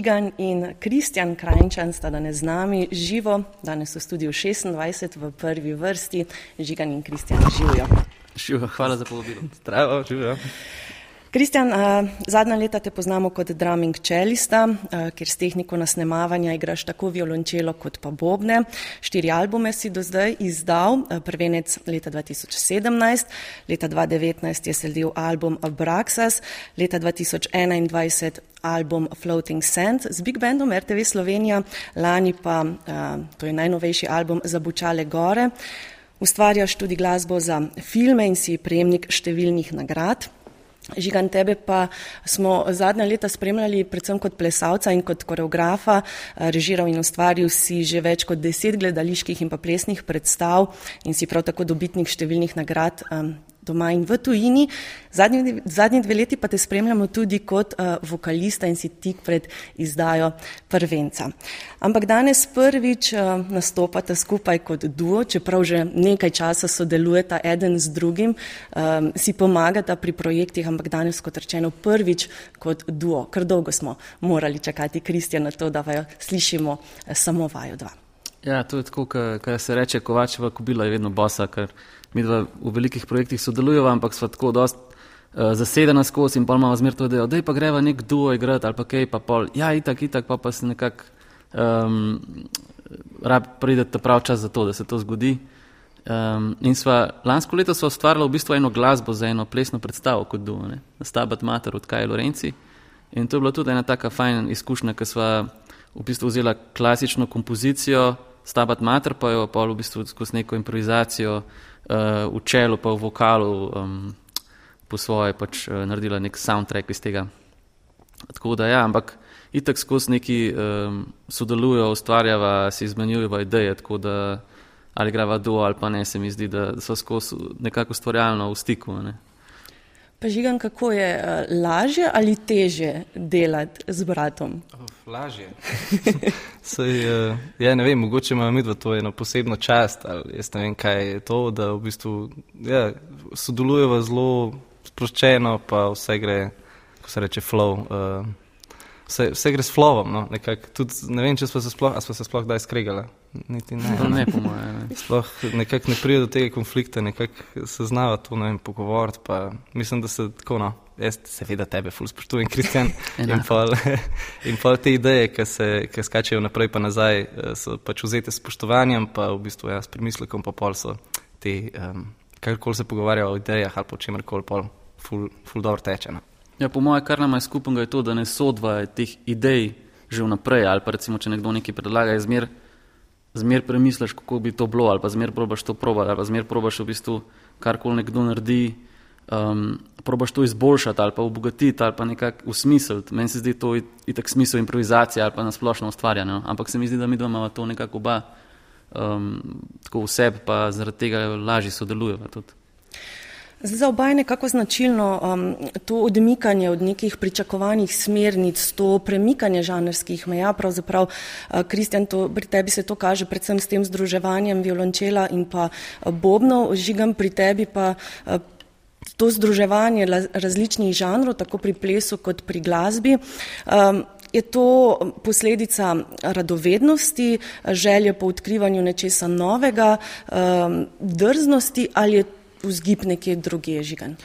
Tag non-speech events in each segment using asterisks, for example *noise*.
Žigan in Kristjan Krajnčan sta danes z nami živo, danes v studiu 26 v prvi vrsti. Žigan in Kristjan živijo. Živijo, hvala za povabilo. Zdravo, živijo. Kristjan, zadnja leta te poznamo kot drumming čelista, kjer s tehniko nasnemavanja igraš tako violončelo kot pa bobne. Štiri albume si do zdaj izdal, prvenec leta 2017, leta 2019 je sledil album Abraxas, leta 2021 album Floating Sand z Big Bandom RTV Slovenija, lani pa, to je najnovejši album Zabučale gore. Ustvarjaš tudi glasbo za filme in si prejemnik številnih nagrad. Žigan, tebe pa smo zadnja leta spremljali predvsem kot plesalca in kot koreografa, režiral in ustvaril si že več kot deset gledaliških in pa plesnih predstav in si prav tako dobitnik številnih nagrad. Doma in v tujini. Zadnji, zadnji dve leti pa te spremljamo tudi kot uh, vokalista in si tik pred izdajo prvenca. Ampak danes prvič uh, nastopata skupaj kot duo, čeprav že nekaj časa sodelujeta eden z drugim, um, si pomagata pri projektih, ampak danes, kot rečeno, prvič kot duo. Ker dolgo smo morali čakati Kristja na to, da vajo slišimo samo vajo dva. Ja, to je tako, kar se reče, Kovačeva kobila je vedno bosa, ker mi dva v velikih projektih sodelujemo, ampak sva tako dost uh, zasedena skozi in pa imamo zmer to idejo, da pa greva nek duo igrati ali pa kaj, pa pol, ja, itak, itak, pa pa se nekako um, rab pridete prav čas za to, da se to zgodi. Um, in sva, lansko leto sva ustvarjala v bistvu eno glasbo za eno plesno predstavo kot duo, ne, Stabat Mater od Kaj Lorenci. In to je bila tudi ena taka fajna izkušnja, ker sva v bistvu vzela klasično kompozicijo, Stabat Mater pa jo pa v bistvu skozi neko improvizacijo uh, v čelu, pa v vokalu um, po svoje pač uh, naredila nek soundtrack iz tega. Tako da ja, ampak itak skozi neki um, sodelujo, ustvarjava, si izmenjujeva ideje, tako da ali grava duo ali pa ne, se mi zdi, da so skozi nekako ustvarjalno v stiku. Ne. Pa žigan, kako je uh, lažje ali teže delati z bratom? Oh, lažje. *laughs* Sej, uh, ja, ne vem, mogoče ima mi dva to eno posebno čast ali jaz ne vem, kaj je to, da v bistvu ja, sodelujeva zelo sproščeno, pa vse gre, ko se reče, flow. Uh, vse, vse gre s flowom. No? Tudi, ne vem, če smo se sploh, se sploh kdaj skregali. Niti ne. To ne, po mojem. Ne. Sploh nekako ne pride do tega konflikta, nekako se znava to ne vem, pogovoriti. Mislim, da se tako, no, jaz seveda tebe ful spoštujem, Kristjan. *laughs* in, in pa te ideje, ki se ki skačejo naprej pa nazaj, eh, so pač vzete s spoštovanjem, pa v bistvu ja, s premislekom, pa pol so te, um, karkoli se pogovarjajo o idejah ali po čemerkoli, pol ful, ful dobro teče. No. Ja, po mojem, kar nam je skupnega, je to, da ne sodva teh idej že vnaprej, ali pa recimo, če nekdo nekaj predlaga, je zmer, zmer premisliš, kako bi to bilo, ali pa zmer probaš to probati, ali pa zmer probaš v bistvu karkoli nekdo naredi, um, probaš to izboljšati ali pa obogatiti ali pa nekako usmisliti. Meni se zdi to itak smisel improvizacije ali pa nasplošno ustvarjanje, no? ampak se mi zdi, da mi doma imamo to nekako oba um, tako v sebi, pa zaradi tega lažje sodelujemo tudi. Zdaj za oba je nekako značilno um, to odmikanje od nekih pričakovanih smernic, to premikanje žanrskih meja. Pravzaprav, uh, Kristjan, uh, pri tebi se to kaže predvsem s tem združevanjem violončela in pa uh, bobnov, žigam pri tebi pa. Uh, To združevanje različnih žanrov, tako pri plesu kot pri glasbi, um, je to posledica radovednosti, želje po odkrivanju nečesa novega, um, drznosti ali je vzgib nekje druge žigan.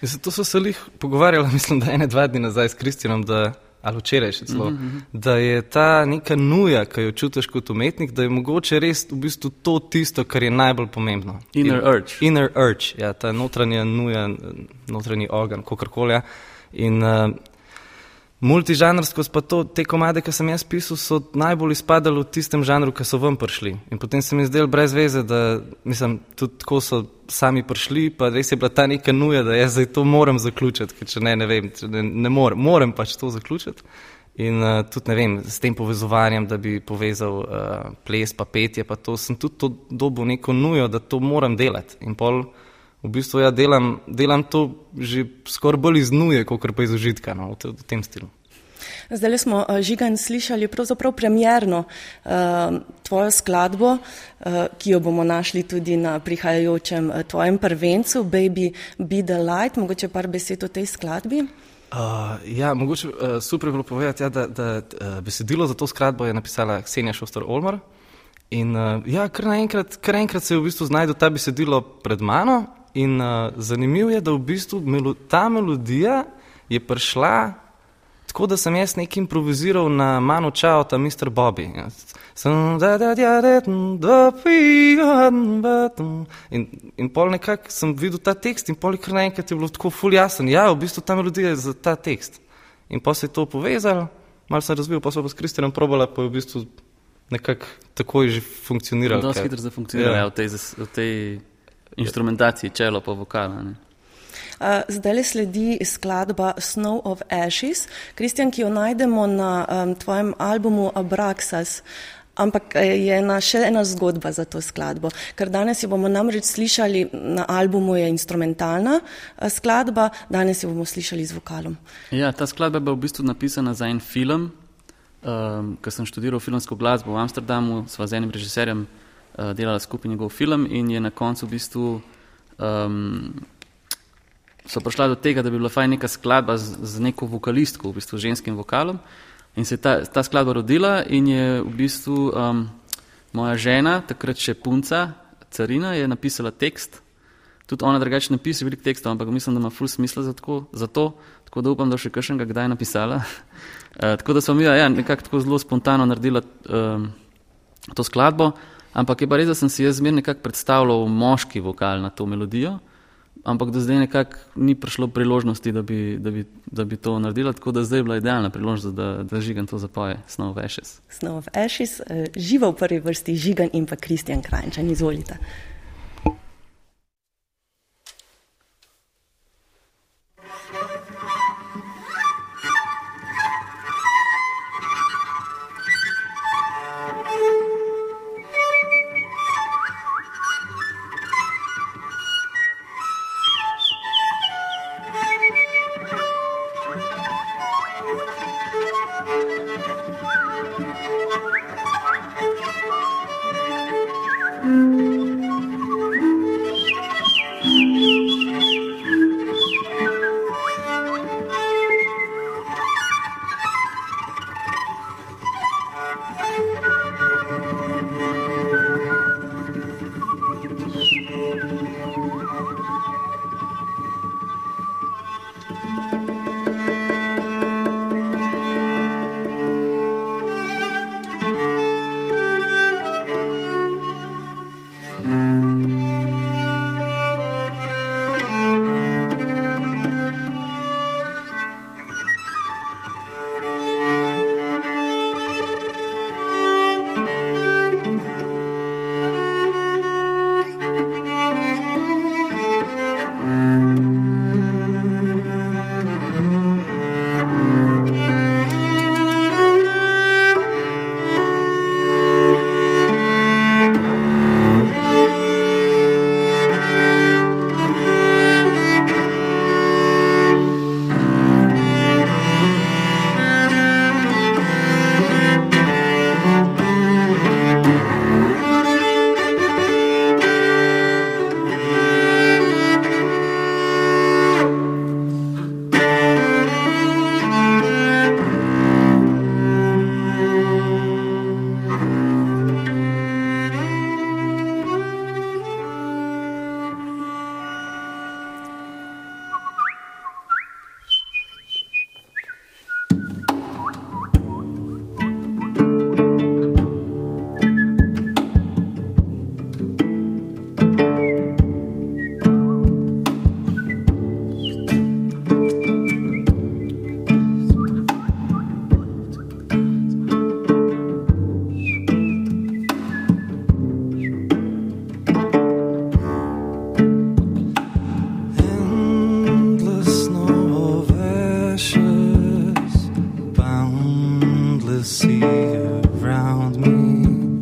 Mislim, to so se jih pogovarjali, *laughs* mislim, da ene dva dni nazaj s Kristjanom, ali včeraj še celo, mm -hmm. da je ta neka nuja, ki jo čutiš kot umetnik, da je mogoče res v bistvu to tisto, kar je najbolj pomembno. Inner In, urge. Inner urge, ja, ta notranja nuja, notranji ogen, kakorkoli. Ja. In uh, Multižanrsko, pa to, te komade, ki sem jaz pisal, so najbolj izpadali v tistem žanru, ki so ven prišli. In potem se mi je zdelo brez veze, da mislim, tudi tako so sami prišli, pa res je bila ta neka nuja, da jaz zdaj to moram zaključiti, ker če ne, ne vem, ne, ne morem, moram pač to zaključiti. In uh, tudi ne vem, s tem povezovanjem, da bi povezal uh, ples, pa petje, pa to sem tudi to dobil neko nujo, da to moram delati. In pol v bistvu ja, delam, delam to že skoraj bolj iz nuje, kot pa iz užitka no, v, v tem stilu. Zdaj smo uh, žigan slišali pravzaprav premjerno uh, tvojo skladbo, uh, ki jo bomo našli tudi na prihajajočem uh, tvojem prvencu, Baby Be the Light. Mogoče par besed o tej skladbi. Uh, ja, mogoče uh, super bilo povedati, ja, da, da uh, besedilo za to skladbo je napisala Ksenija Šoster Olmar. In uh, ja, kar naenkrat, kar enkrat se je v bistvu znašlo ta besedilo pred mano In uh, zanimivo je, da v bistvu melo, ta melodija je prišla tako, da sem jaz nekaj improviziral na Manu Čao, ta Mr. Bobby. In, in pol nekako sem videl ta tekst in pol kar naenkrat je bilo tako ful jasen. Ja, v bistvu ta melodija je za ta tekst. In pa se je to povezalo, malo sem razvil, pa so pa s Kristjanom probala, pa je v bistvu nekako takoj že funkcioniralo. Zelo hitro se funkcionira ja. v tej. V tej instrumentaciji, čelo pa vokala. Ne. Zdaj le sledi skladba Snow of Ashes. Kristjan, ki jo najdemo na um, tvojem albumu Abraxas. Ampak eh, je ena, še ena zgodba za to skladbo, ker danes jo bomo namreč slišali, na albumu je instrumentalna skladba, danes jo bomo slišali z vokalom. Ja, ta skladba je bila v bistvu napisana za en film, um, ker sem študiral filmsko glasbo v Amsterdamu, sva z enim režiserjem uh, delala skupaj njegov film in je na koncu v bistvu um, so prišla do tega, da bi bila fajn neka skladba z, z neko vokalistko, v bistvu ženskim vokalom. In se je ta, ta skladba rodila in je v bistvu um, moja žena, takrat še punca, carina, je napisala tekst. Tudi ona drugače ne piše veliko tekstov, ampak mislim, da ima ful smisla za, tako, za to, tako da upam, da še kakšnega kdaj napisala. uh, *laughs* tako da smo mi ja, nekako tako zelo spontano naredila um, to skladbo, ampak je pa res, da sem si jaz zmer nekako predstavljal moški vokal na to melodijo ampak do zdaj nekako ni prišlo priložnosti, da bi, da, bi, da bi to naredila, tako da zdaj je bila idealna priložnost, da, da žigan to zapoje, Snow of Ashes. Snow of Ashes, uh, živa v prvi vrsti žigan in pa Kristjan Krajnčan, izvolite. the sea around me.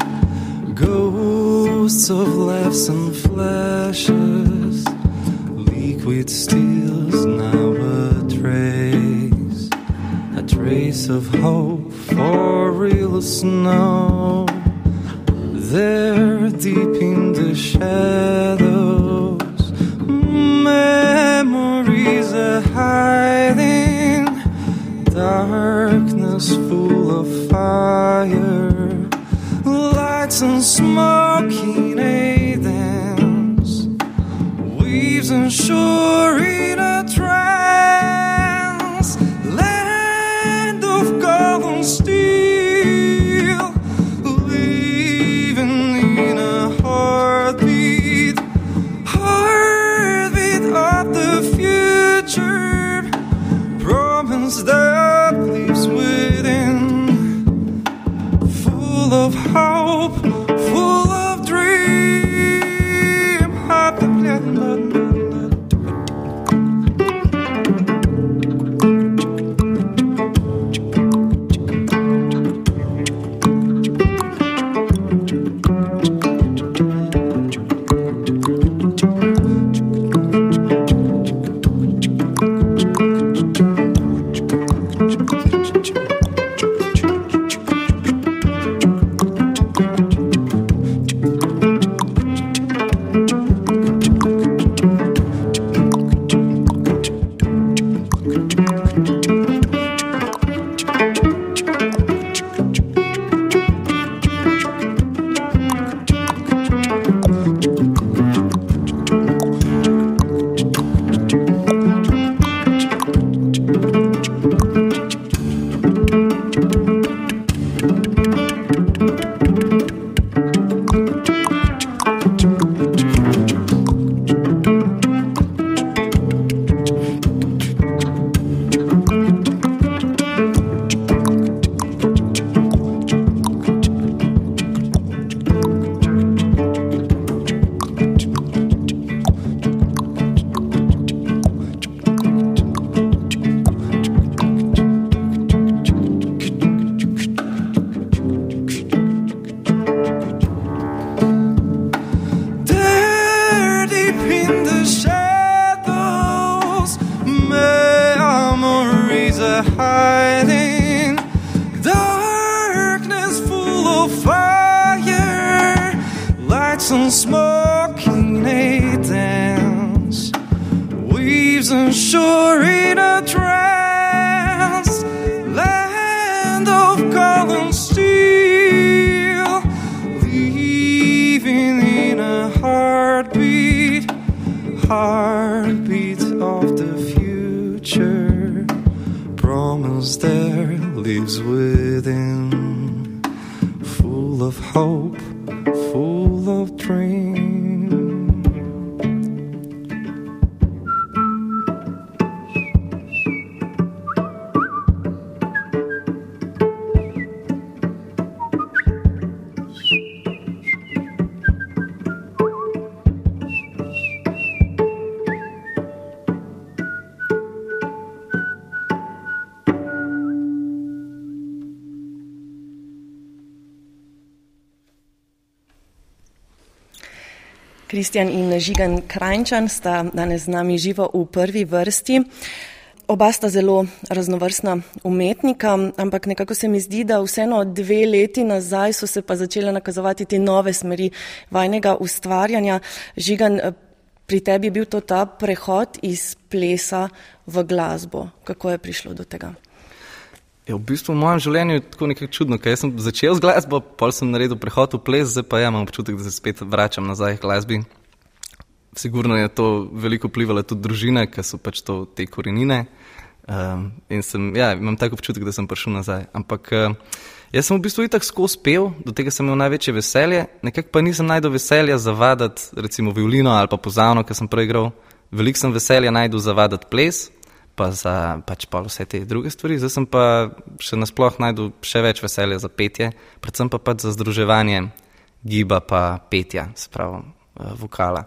Ghosts of laughs and flashes, liquid steals now a trace, a trace of hope for real snow. There, deep in the shadow. lights and smoking Athens, weaves and shore. Kristjan in Žigan Krajnčan sta danes z nami živo v prvi vrsti. Oba sta zelo raznovrstna umetnika, ampak nekako se mi zdi, da vseeno dve leti nazaj so se pa začele nakazovati te nove smeri vajnega ustvarjanja. Žigan, pri tebi je bil to ta prehod iz plesa v glasbo. Kako je prišlo do tega? Je v bistvu v mojem življenju tako nekaj čudno, ker sem začel z glasbo, pol sem naredil prehod v ples, zdaj pa ja, imam občutek, da se spet vračam nazaj k glasbi. Sigurno je to veliko vplivalo tudi družine, ker so pač to te korenine. Um, sem, ja, imam tako občutek, da sem prišel nazaj. Ampak uh, jaz sem v bistvu itak skozi pel, do tega sem imel največje veselje, nekako pa nisem najdel veselja zavadati recimo violino ali pa pozavno, ker sem prej igral. Veliko sem veselja najdel zavadati ples, pa za pač pa vse te druge stvari. Zdaj sem pa še nasploh najdel še več veselja za petje, predvsem pa pač za združevanje giba pa petja, spravo uh, vokala.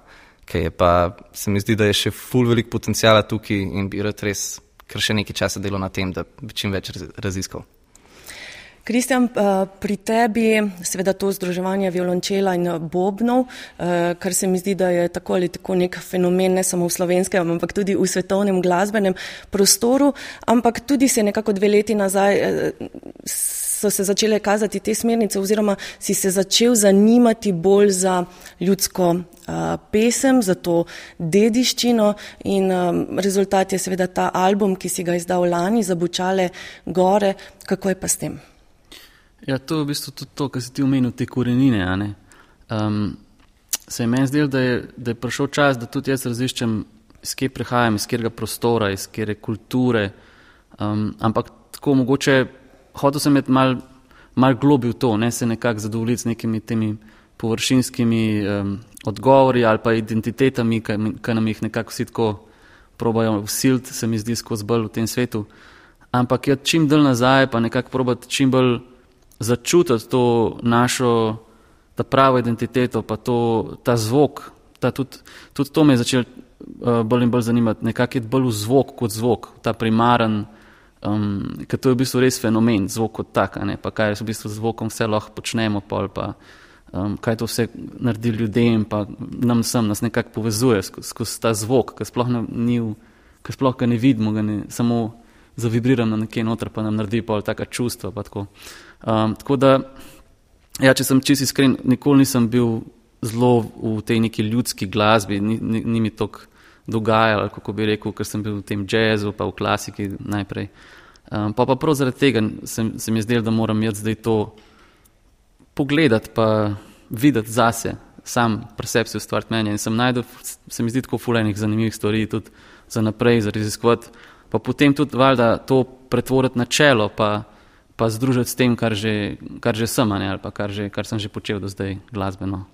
Ker je pa, se mi zdi, da je še ful velik potencijala tukaj in bi rad res kar še nekaj časa delal na tem, da bi čim več raziskal. Kristjan, pri tebi seveda to združevanje violončela in bobnov, kar se mi zdi, da je tako ali tako nek fenomen ne samo v slovenskem, ampak tudi v svetovnem glasbenem prostoru, ampak tudi se nekako dve leti nazaj so se začele kazati te smernice oziroma si se začel zanimati bolj za ljudsko pesem, za to dediščino in rezultat je seveda ta album, ki si ga izdal lani, Zabučale gore. Kako je pa s tem? Ja, to je v bistvu tudi to, kar si ti omenil, te korenine. Um, se je meni zdelo, da, da je prišel čas, da tudi jaz raziščem, iz kje prihajam, iz katerega prostora, iz katere kulture. Um, ampak tako mogoče hotel sem imeti mal, mal globi v to, ne se nekako zadovoljiti z nekimi temi površinskimi um, odgovori ali pa identitetami, ki nam jih nekako vsi tako probajo usiliti, se mi zdi skozi bolj v tem svetu. Ampak je čim dalj nazaj, pa nekako probati čim bolj začutiti to našo, pravo identiteto, pa to, ta zvok. Ta tudi, tudi to me je začelo uh, bolj in bolj zanimati, nekako je bolj v zvok kot zvok, ta primaren, um, ker to je v bistvu res fenomen, zvok kot tak, ne, pa kaj v bistvu z zvokom vse lahko počnemo, pol, pa um, kaj to vse naredi ljudem, pa nam sem, nas nekako povezuje skozi, skozi ta zvok, ki sploh ne, ni, ki sploh ga ne vidimo, ga ne, samo zavibriram na nekje noter, pa nam naredi pol taka čustva, tako. Um, tako da, ja, če sem čisto iskren, nikoli nisem bil zelo v tej neki ljudski glasbi, ni, ni, ni mi to dogajalo, kako bi rekel, ker sem bil v tem jazzu, pa v klasiki najprej. Um, pa, pa prav zaradi tega se, se mi je zdelo, da moram jaz zdaj to pogledati, pa videti zase, sam percepcijo stvariti mnenje. In sem najdel, se mi zdi tako fulejnih zanimivih stvari tudi za naprej, za raziskovati, pa potem tudi valjda to pretvoriti na čelo, pa pa združiti s tem, kar že, kar že sem, ne, ali pa kar, že, kar sem že počel do zdaj glasbeno.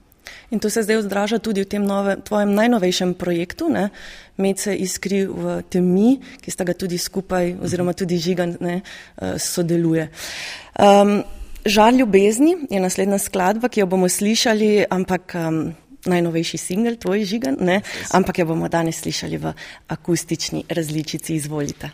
In to se zdaj odraža tudi v tem nove, tvojem najnovejšem projektu, ne? Med se iskri v temi, ki sta ga tudi skupaj, oziroma tudi žigan ne, eh, sodeluje. Um, Žal ljubezni je naslednja skladba, ki jo bomo slišali, ampak um, najnovejši singel, tvoj žigan, ne? ampak jo bomo danes slišali v akustični različici. Izvolite.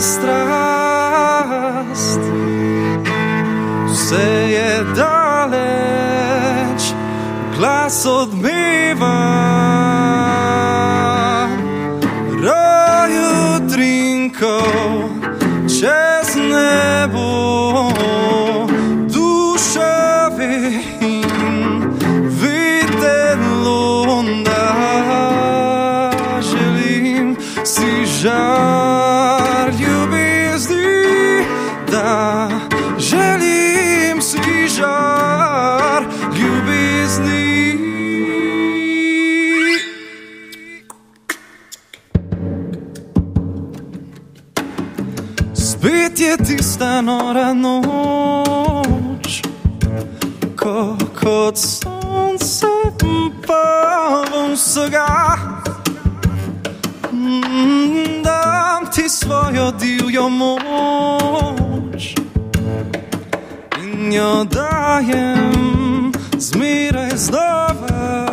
strast, vse je daleč, glas odmeva. Raju trinkov čez nebo, duša vin, viden londa. Želim si tista nora noč, ko kot sonce pa vsega. Mm, Dam ti svojo divjo moč in jo dajem zmeraj znova.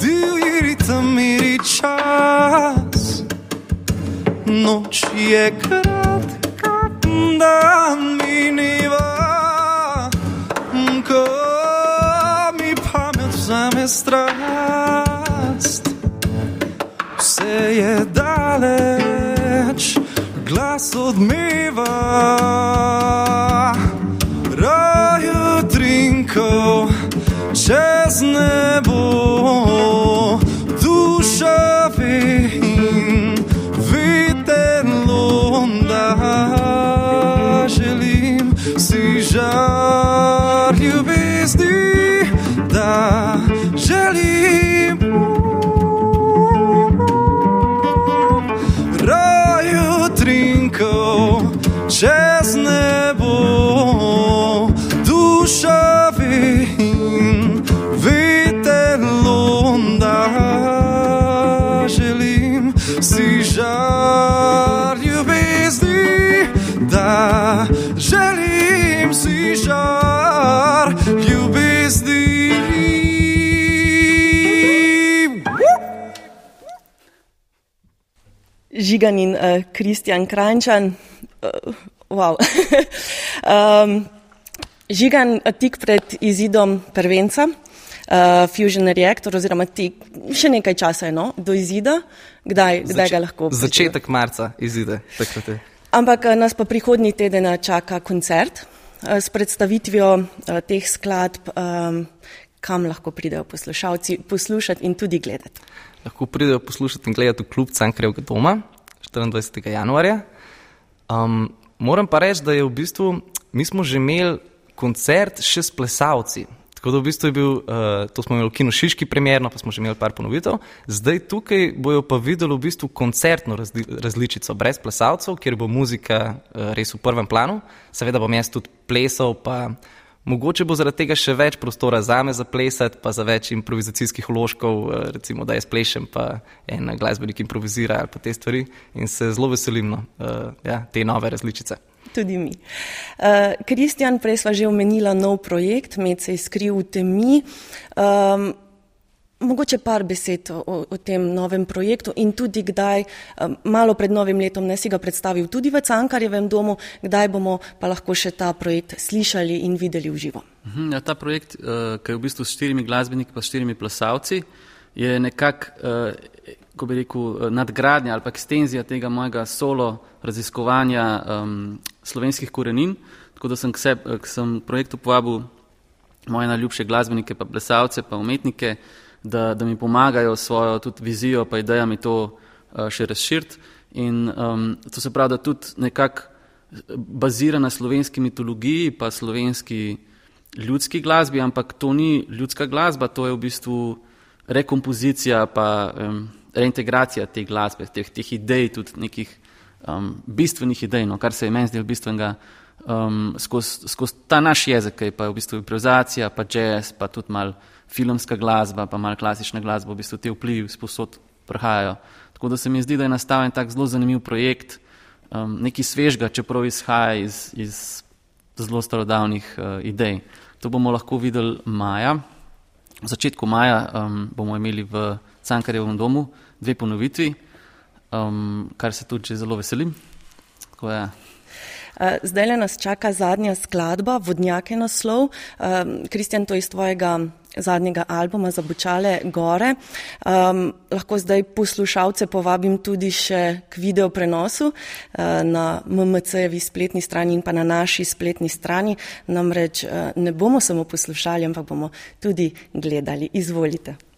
Divji ritem meri čas, noč je kratka, dan mineva. Ko mi pamet vzame strast, vse je daleč, glas odmeva. Žigan in uh, Kristjan Krančan. Uh, wow. *laughs* um, Žigan eh, tik pred izidom prvenca, uh, Fusion Reactor, oziroma tik, še nekaj časa je no, do izida, kdaj, kdaj ga lahko. pričakujemo? Začetek marca izide. Ampak eh, nas pa prihodnji teden eh, čaka koncert eh, s predstavitvijo eh, teh skladb, um, kam lahko pridejo poslušalci poslušati in tudi gledati. Lahko pridejo poslušati in gledati v klub Cankrevega doma 24. januarja. Um, moram pa reči, da je v bistvu, mi smo že imeli koncert še s plesalci. Tako da v bistvu je bil, uh, to smo imeli v kinu Šiški premjerno, pa smo že imeli par ponovitev. Zdaj tukaj bojo pa videli v bistvu koncertno razli različico brez plesalcev, kjer bo muzika uh, res v prvem planu. Seveda bom jaz tudi plesal, pa mogoče bo zaradi tega še več prostora za me za plesati, pa za več improvizacijskih vložkov, uh, recimo da jaz plešem, pa en glasbenik improvizira ali pa te stvari. In se zelo veselim uh, ja, te nove različice. Tudi mi. Uh, Kristjan, prej sva že omenila nov projekt, Med se izkril v temi. Um, mogoče par besed o, o tem novem projektu in tudi kdaj, um, malo pred novim letom, ne si ga predstavil tudi v Cankarjevem domu, kdaj bomo pa lahko še ta projekt slišali in videli v živo. Mhm, Ja, ta projekt, uh, ki je v bistvu s štirimi glasbeniki pa s štirimi plesalci, je nekako, uh, ko bi rekel, eh, nadgradnja ali pa ekstenzija tega mojega solo raziskovanja um, slovenskih korenin. Tako da sem k, seb, k sem projektu povabil moje najljubše glasbenike, pa plesalce, pa umetnike, da, da mi pomagajo s svojo tudi vizijo, pa idejami to uh, še razširiti. In um, to se pravi, da tudi nekako bazira na slovenski mitologiji, pa slovenski ljudski glasbi, ampak to ni ljudska glasba, to je v bistvu rekompozicija, pa um, reintegracija te glasbe, teh, teh idej, tudi nekih um, bistvenih idej, no, kar se je meni zdelo bistvenega um, skozi skoz ta naš jezik, ki je pa v bistvu improvizacija, pa jazz, pa tudi mal filmska glasba, pa mal klasična glasba, v bistvu te vplivi sposod prihajajo. Tako da se mi zdi, da je nastaven tak zelo zanimiv projekt, um, nekaj svežga, čeprav izhaja iz, iz zelo starodavnih uh, idej. To bomo lahko videli maja. V začetku maja um, bomo imeli v Cankarjevem domu dve ponovitvi, um, kar se tudi zelo veselim. Tako, ja. Zdaj le nas čaka zadnja skladba, Vodnjake naslov. Kristjan, to je iz tvojega zadnjega albuma Zabučale gore. Um, lahko zdaj poslušalce povabim tudi še k video prenosu uh, na MMC-jevi spletni strani in pa na naši spletni strani. Namreč uh, ne bomo samo poslušali, ampak bomo tudi gledali. Izvolite.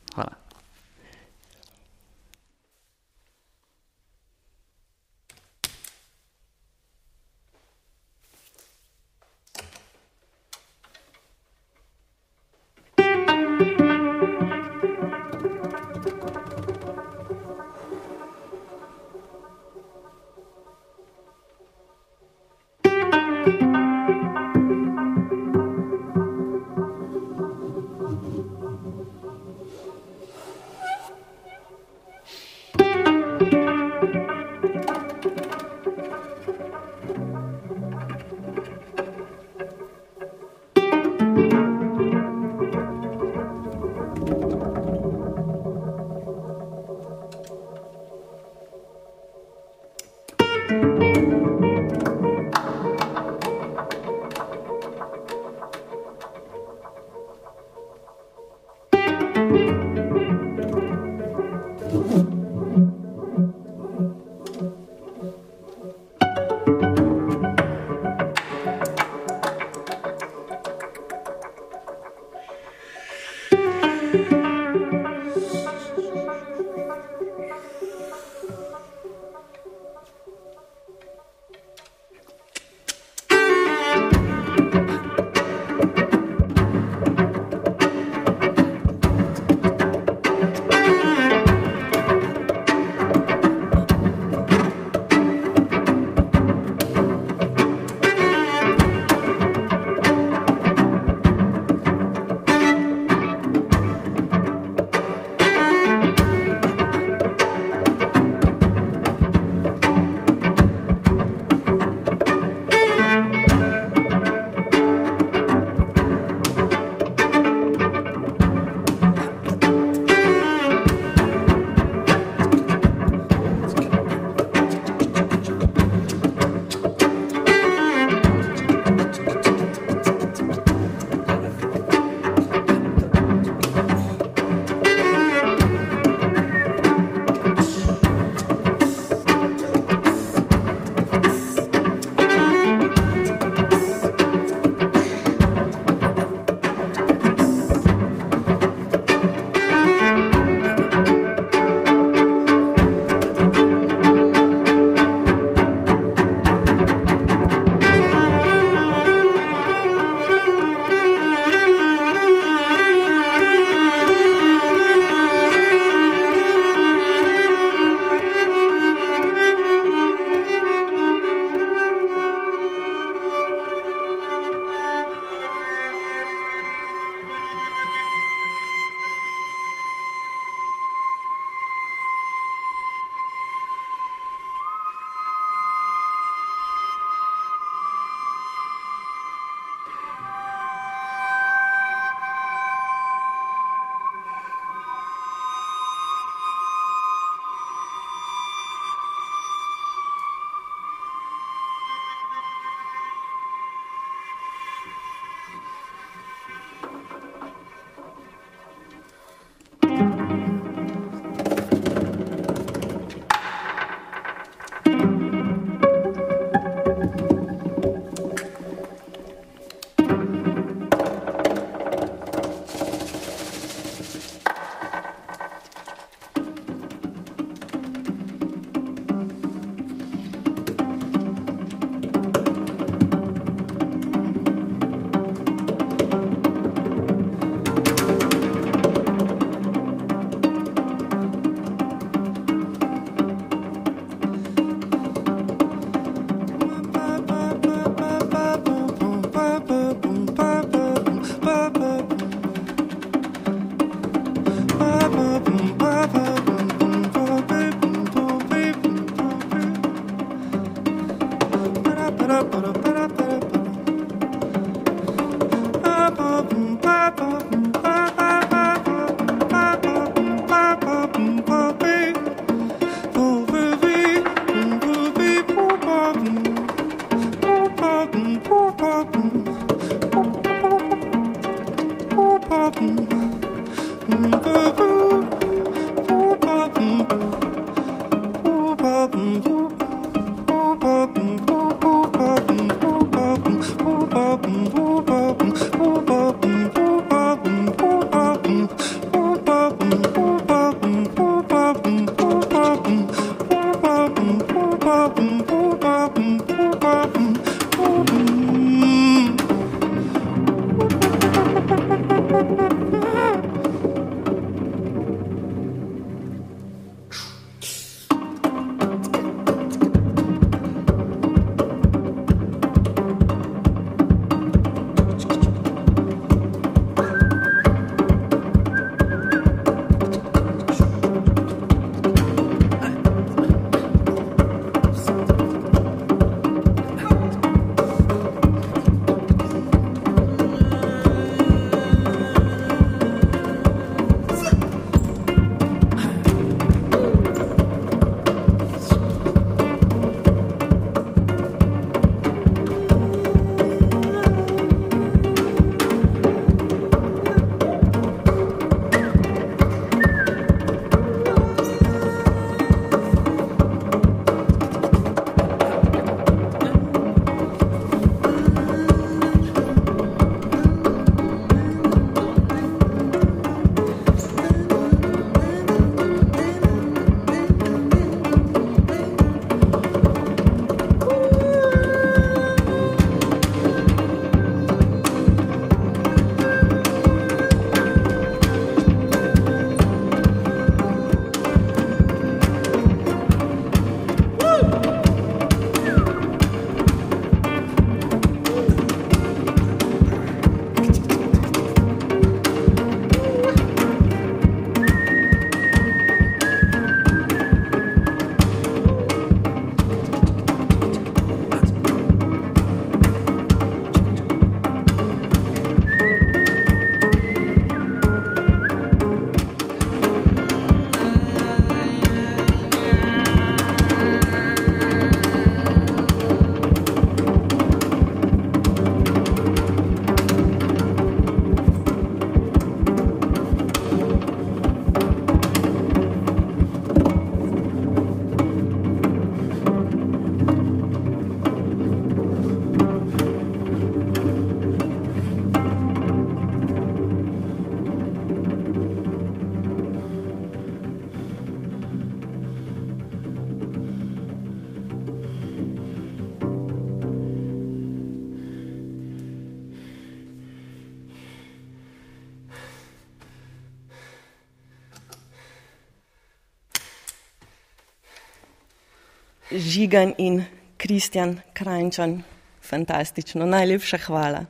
Žigan in Kristjan Krajčan. Fantastično, najlepša hvala.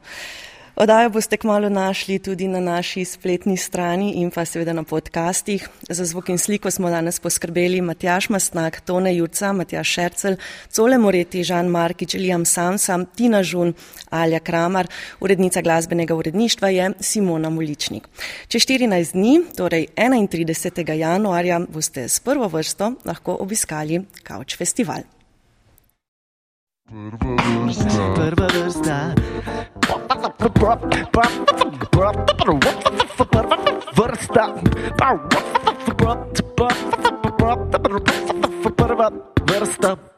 Odajo boste kmalo našli tudi na naši spletni strani in pa seveda na podcastih. Za zvok in sliko smo danes poskrbeli Matjaš Mastnak, Tone Jurca, Matjaš Šercel, Cole Moreti, Žan Markič, Liam Samsam, Tina Žun, Alja Kramar, urednica glasbenega uredništva je Simona Muličnik. Če 14 dni, torej 31. januarja, boste s prvo vrsto lahko obiskali Couch Festival. Stop.